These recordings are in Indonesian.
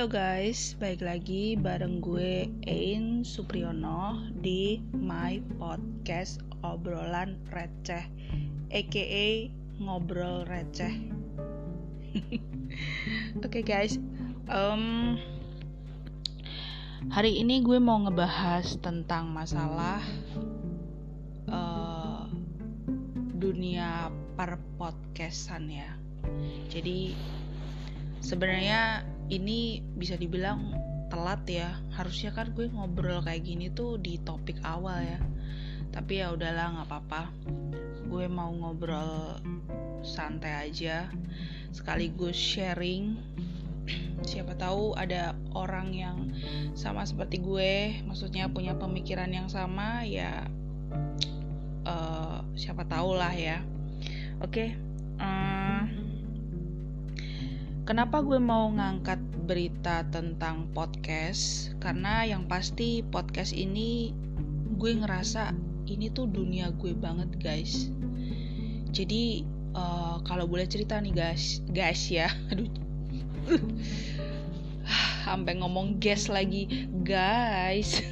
Halo guys, baik lagi bareng gue Ain Supriyono di my podcast obrolan receh, aka ngobrol receh. Oke okay guys, um, hari ini gue mau ngebahas tentang masalah uh, dunia per podcastan ya. Jadi sebenarnya ini bisa dibilang telat ya. Harusnya kan gue ngobrol kayak gini tuh di topik awal ya. Tapi ya udahlah nggak apa-apa. Gue mau ngobrol santai aja. Sekaligus sharing. Siapa tahu ada orang yang sama seperti gue maksudnya punya pemikiran yang sama ya uh, siapa tahu lah ya. Oke okay, uh, eh, Kenapa gue mau ngangkat berita tentang podcast? Karena yang pasti podcast ini gue ngerasa ini tuh dunia gue banget guys. Jadi uh, kalau boleh cerita nih guys, guys ya, aduh, sampai ngomong guys lagi, guys.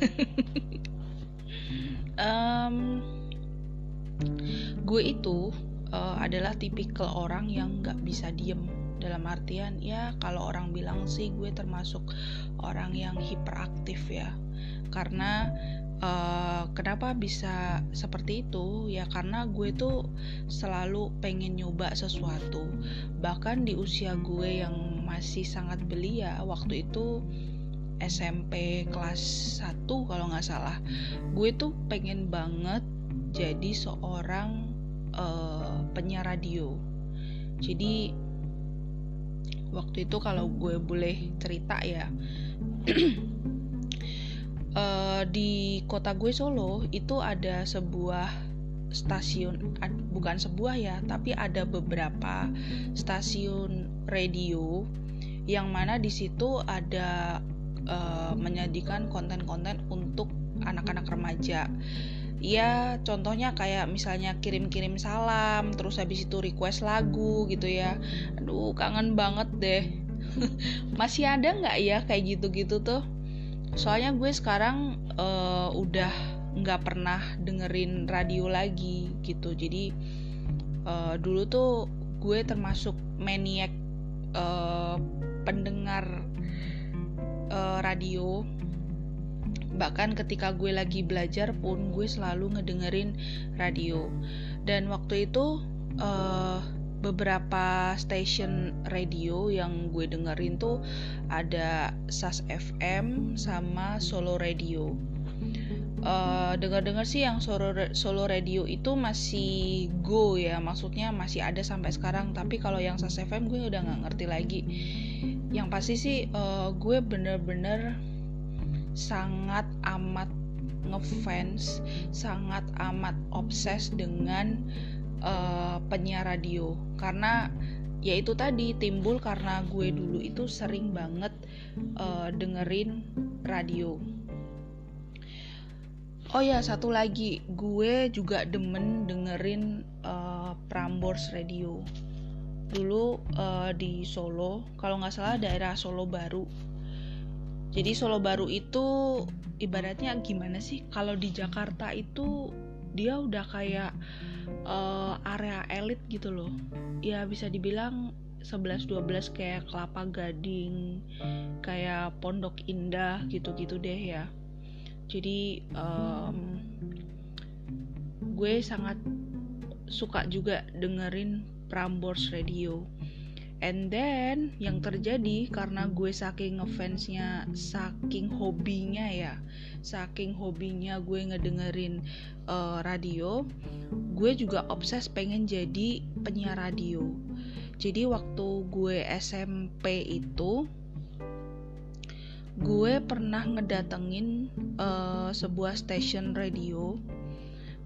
um, gue itu uh, adalah tipikal orang yang nggak bisa diem dalam artian ya kalau orang bilang sih gue termasuk orang yang hiperaktif ya. Karena uh, kenapa bisa seperti itu? Ya karena gue tuh selalu pengen nyoba sesuatu. Bahkan di usia gue yang masih sangat belia waktu itu SMP kelas 1 kalau nggak salah gue tuh pengen banget jadi seorang uh, penyiar radio. Jadi waktu itu kalau gue boleh cerita ya uh, di kota gue Solo itu ada sebuah stasiun bukan sebuah ya tapi ada beberapa stasiun radio yang mana di situ ada uh, menyajikan konten-konten untuk anak-anak remaja ya contohnya kayak misalnya kirim-kirim salam terus habis itu request lagu gitu ya. Aduh kangen banget deh. Masih ada nggak ya kayak gitu-gitu tuh? Soalnya gue sekarang uh, udah nggak pernah dengerin radio lagi gitu. Jadi uh, dulu tuh gue termasuk maniak uh, pendengar uh, radio bahkan ketika gue lagi belajar pun gue selalu ngedengerin radio dan waktu itu uh, beberapa station radio yang gue dengerin tuh ada SAS FM sama Solo Radio. Uh, dengar-dengar sih yang solo solo radio itu masih go ya, maksudnya masih ada sampai sekarang. Tapi kalau yang SAS FM gue udah nggak ngerti lagi. Yang pasti sih uh, gue bener-bener sangat amat ngefans, sangat amat obses dengan uh, penyiar radio. Karena ya itu tadi timbul karena gue dulu itu sering banget uh, dengerin radio. Oh ya satu lagi. Gue juga demen dengerin uh, Prambors Radio. Dulu uh, di Solo kalau nggak salah daerah Solo Baru jadi Solo Baru itu ibaratnya gimana sih? Kalau di Jakarta itu dia udah kayak uh, area elit gitu loh. Ya bisa dibilang 11-12 kayak Kelapa Gading, kayak Pondok Indah gitu-gitu deh ya. Jadi um, gue sangat suka juga dengerin Prambors Radio and then yang terjadi karena gue saking ngefansnya saking hobinya ya saking hobinya gue ngedengerin uh, radio gue juga obses pengen jadi penyiar radio. Jadi waktu gue SMP itu gue pernah ngedatengin uh, sebuah station radio.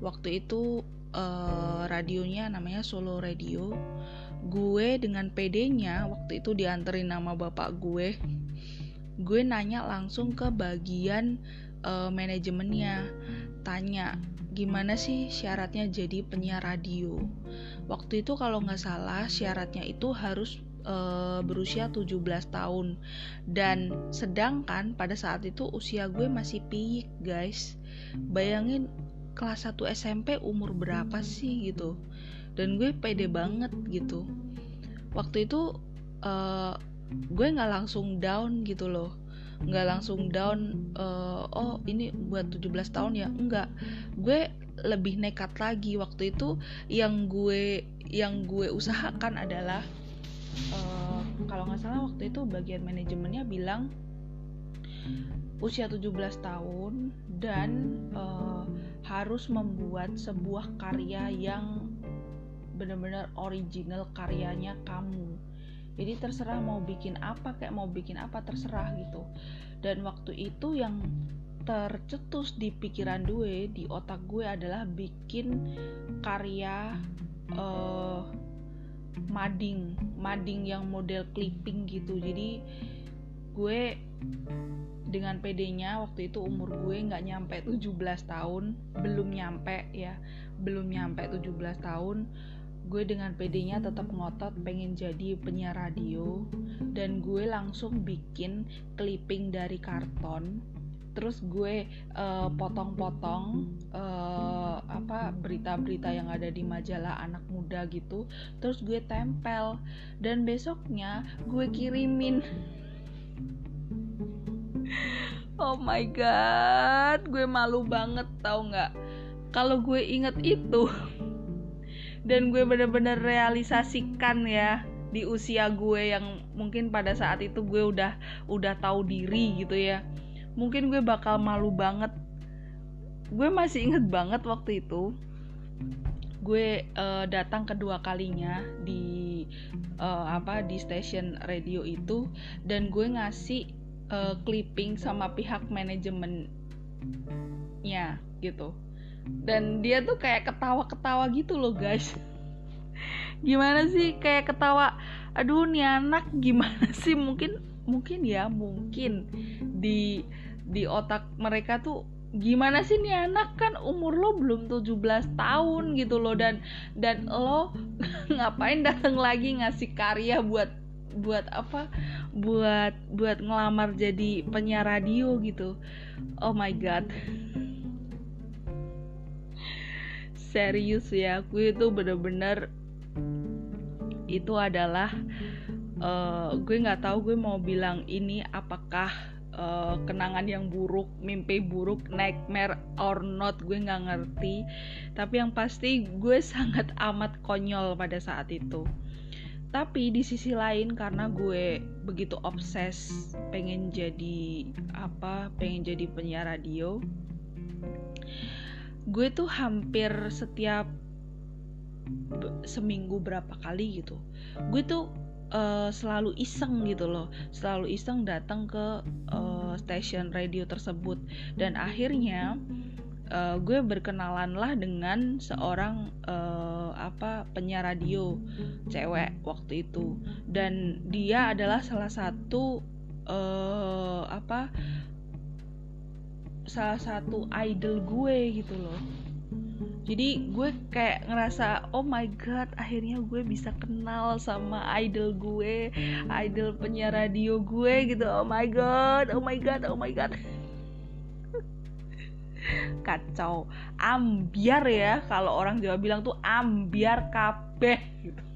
Waktu itu uh, radionya namanya Solo Radio gue dengan PD-nya waktu itu dianterin nama bapak gue gue nanya langsung ke bagian uh, manajemennya tanya gimana sih syaratnya jadi penyiar radio? Waktu itu kalau nggak salah syaratnya itu harus uh, berusia 17 tahun. Dan sedangkan pada saat itu usia gue masih piik guys. Bayangin kelas 1 SMP umur berapa sih gitu dan gue pede banget gitu. Waktu itu uh, gue nggak langsung down gitu loh. Nggak langsung down uh, oh ini buat 17 tahun ya? Enggak gue lebih nekat lagi. Waktu itu yang gue yang gue usahakan adalah uh, kalau nggak salah waktu itu bagian manajemennya bilang usia 17 tahun dan uh, harus membuat sebuah karya yang benar-benar original karyanya kamu. Jadi terserah mau bikin apa kayak mau bikin apa terserah gitu. Dan waktu itu yang tercetus di pikiran gue di otak gue adalah bikin karya uh, mading. Mading yang model clipping gitu. Jadi gue dengan PD-nya waktu itu umur gue nggak nyampe 17 tahun belum nyampe ya belum nyampe 17 tahun gue dengan PD-nya tetap ngotot pengen jadi penyiar radio dan gue langsung bikin clipping dari karton. Terus gue uh, potong-potong uh, apa berita-berita yang ada di majalah anak muda gitu. Terus gue tempel. Dan besoknya gue kirimin. Oh my god gue malu banget tau nggak? Kalau gue inget itu dan gue bener-bener realisasikan ya di usia gue yang mungkin pada saat itu gue udah udah tahu diri gitu ya. Mungkin gue bakal malu banget. Gue masih inget banget waktu itu gue uh, datang kedua kalinya di uh, apa di stasiun radio itu. Dan gue ngasih uh, clipping sama pihak manajemennya gitu dan dia tuh kayak ketawa-ketawa gitu loh guys. Gimana sih? Kayak ketawa aduh nih anak gimana sih? Mungkin mungkin ya mungkin di di otak mereka tuh gimana sih nih anak? Kan umur lo belum 17 tahun gitu loh. Dan dan lo ngapain datang lagi ngasih karya buat buat apa? Buat buat ngelamar jadi penyiar radio gitu. Oh my god serius ya aku itu bener-bener itu adalah uh, gue nggak tahu gue mau bilang ini apakah uh, kenangan yang buruk, mimpi buruk, nightmare or not, gue nggak ngerti. Tapi yang pasti gue sangat amat konyol pada saat itu. Tapi di sisi lain karena gue begitu obses pengen jadi apa, pengen jadi penyiar radio, gue tuh hampir setiap seminggu berapa kali gitu gue tuh uh, selalu iseng gitu loh. Selalu iseng datang ke uh, stasiun radio tersebut. Dan akhirnya uh, gue berkenalan lah dengan seorang uh, apa penyiar radio cewek waktu itu. Dan dia adalah salah satu uh, apa salah satu idol gue gitu loh. Jadi gue kayak ngerasa oh my god akhirnya gue bisa kenal sama idol gue idol penyiar radio gue gitu. Oh my god oh my god oh my god. Kacau. Ambiar ya kalau orang Jawa bilang tuh ambiar kabeh gitu.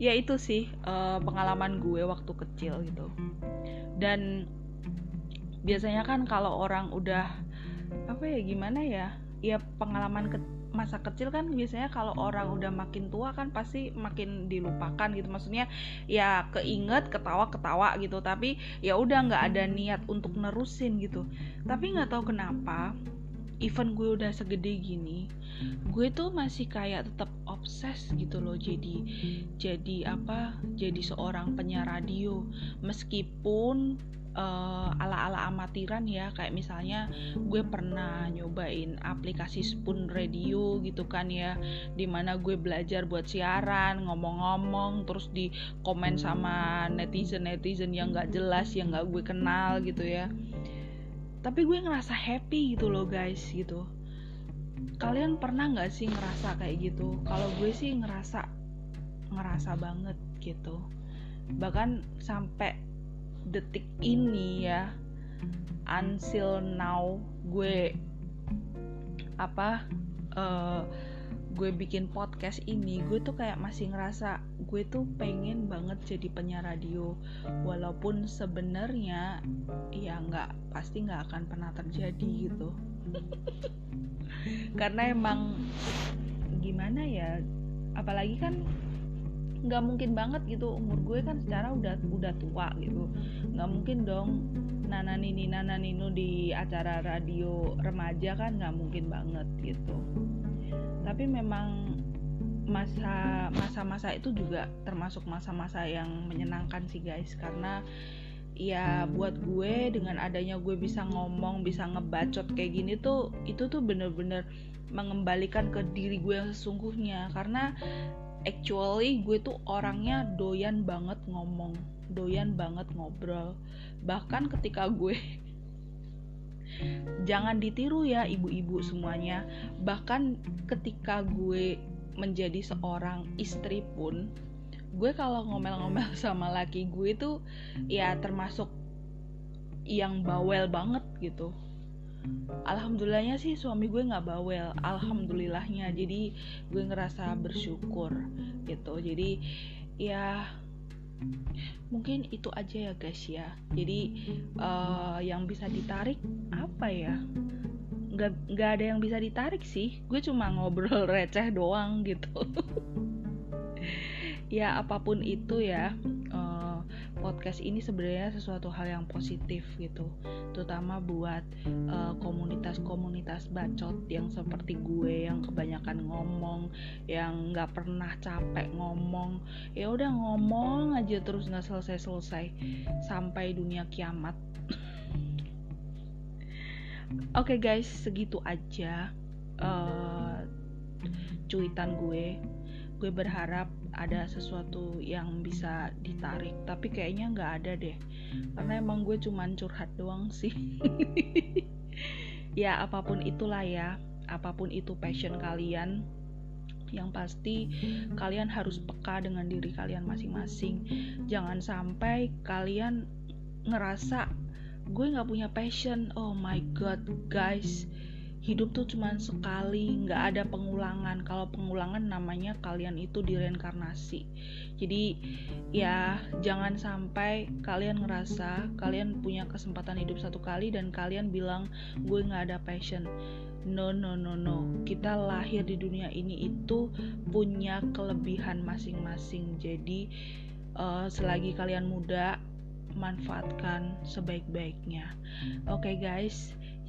Ya itu sih uh, pengalaman gue waktu kecil gitu dan biasanya kan kalau orang udah apa ya gimana ya ya pengalaman ke, masa kecil kan biasanya kalau orang udah makin tua kan pasti makin dilupakan gitu. Maksudnya ya keinget ketawa ketawa gitu. Tapi ya udah nggak ada niat untuk nerusin gitu. Tapi nggak tahu kenapa event gue udah segede gini gue tuh masih kayak tetap obses gitu loh jadi jadi apa jadi seorang penyiar radio. Meskipun uh, ala-ala amatiran ya kayak misalnya gue pernah nyobain aplikasi Spoon Radio gitu kan ya di mana gue belajar buat siaran ngomong-ngomong terus di komen sama netizen netizen yang gak jelas yang gak gue kenal gitu ya. Tapi gue ngerasa happy gitu loh guys gitu kalian pernah nggak sih ngerasa kayak gitu? Kalau gue sih ngerasa ngerasa banget gitu. Bahkan sampai detik ini ya until now gue apa uh, gue bikin podcast ini gue tuh kayak masih ngerasa gue tuh pengen banget jadi penyiar radio. Walaupun sebenarnya ya nggak pasti nggak akan pernah terjadi gitu karena emang gimana ya apalagi kan nggak mungkin banget gitu umur gue kan secara udah udah tua gitu. Nggak mungkin dong nana nini nana nino di acara radio remaja kan nggak mungkin banget gitu. Tapi memang masa masa-masa itu juga termasuk masa-masa yang menyenangkan sih guys karena ya buat gue dengan adanya gue bisa ngomong bisa ngebacot kayak gini tuh itu tuh bener-bener mengembalikan ke diri gue yang sesungguhnya. Karena actually gue tuh orangnya doyan banget ngomong doyan banget ngobrol. Bahkan ketika gue jangan ditiru ya ibu-ibu semuanya. Bahkan ketika gue menjadi seorang istri pun gue kalau ngomel-ngomel sama laki gue tuh ya termasuk yang bawel banget gitu. Alhamdulillahnya sih suami gue nggak bawel alhamdulillahnya jadi gue ngerasa bersyukur gitu. Jadi ya mungkin itu aja ya guys ya. Jadi uh, yang bisa ditarik apa ya? Nggak nggak ada yang bisa ditarik sih. Gue cuma ngobrol receh doang gitu ya apa pun itu ya podcast ini sebenarnya sesuatu hal yang positif gitu. Terutama buat eh, komunitas-komunitas bacot yang seperti gue yang kebanyakan ngomong yang nggak pernah capek ngomong. Ya udah ngomong aja terus nggak selesai-selesai sampai dunia kiamat. Oke okay guys, segitu aja uh, cuitan gue. Gue berharap ada sesuatu yang bisa ditarik tapi kayaknya nggak ada deh. Karena emang gue cuman curhat doang sih. Ya apa pun itulah ya. Apa pun itu passion kalian yang pasti kalian harus peka dengan diri kalian masing-masing. Jangan sampai kalian ngerasa gue nggak punya passion. Oh my god guys hidup tuh cuma sekali nggak ada pengulangan. Kalau pengulangan namanya kalian itu direinkarnasi jadi ya jangan sampai kalian ngerasa kalian punya kesempatan hidup satu kali dan kalian bilang gue nggak ada passion. No no no no. Kita lahir di dunia ini itu punya kelebihan masing-masing. Jadi uh, selagi kalian muda manfaatkan sebaik-baiknya. Oke okay, guys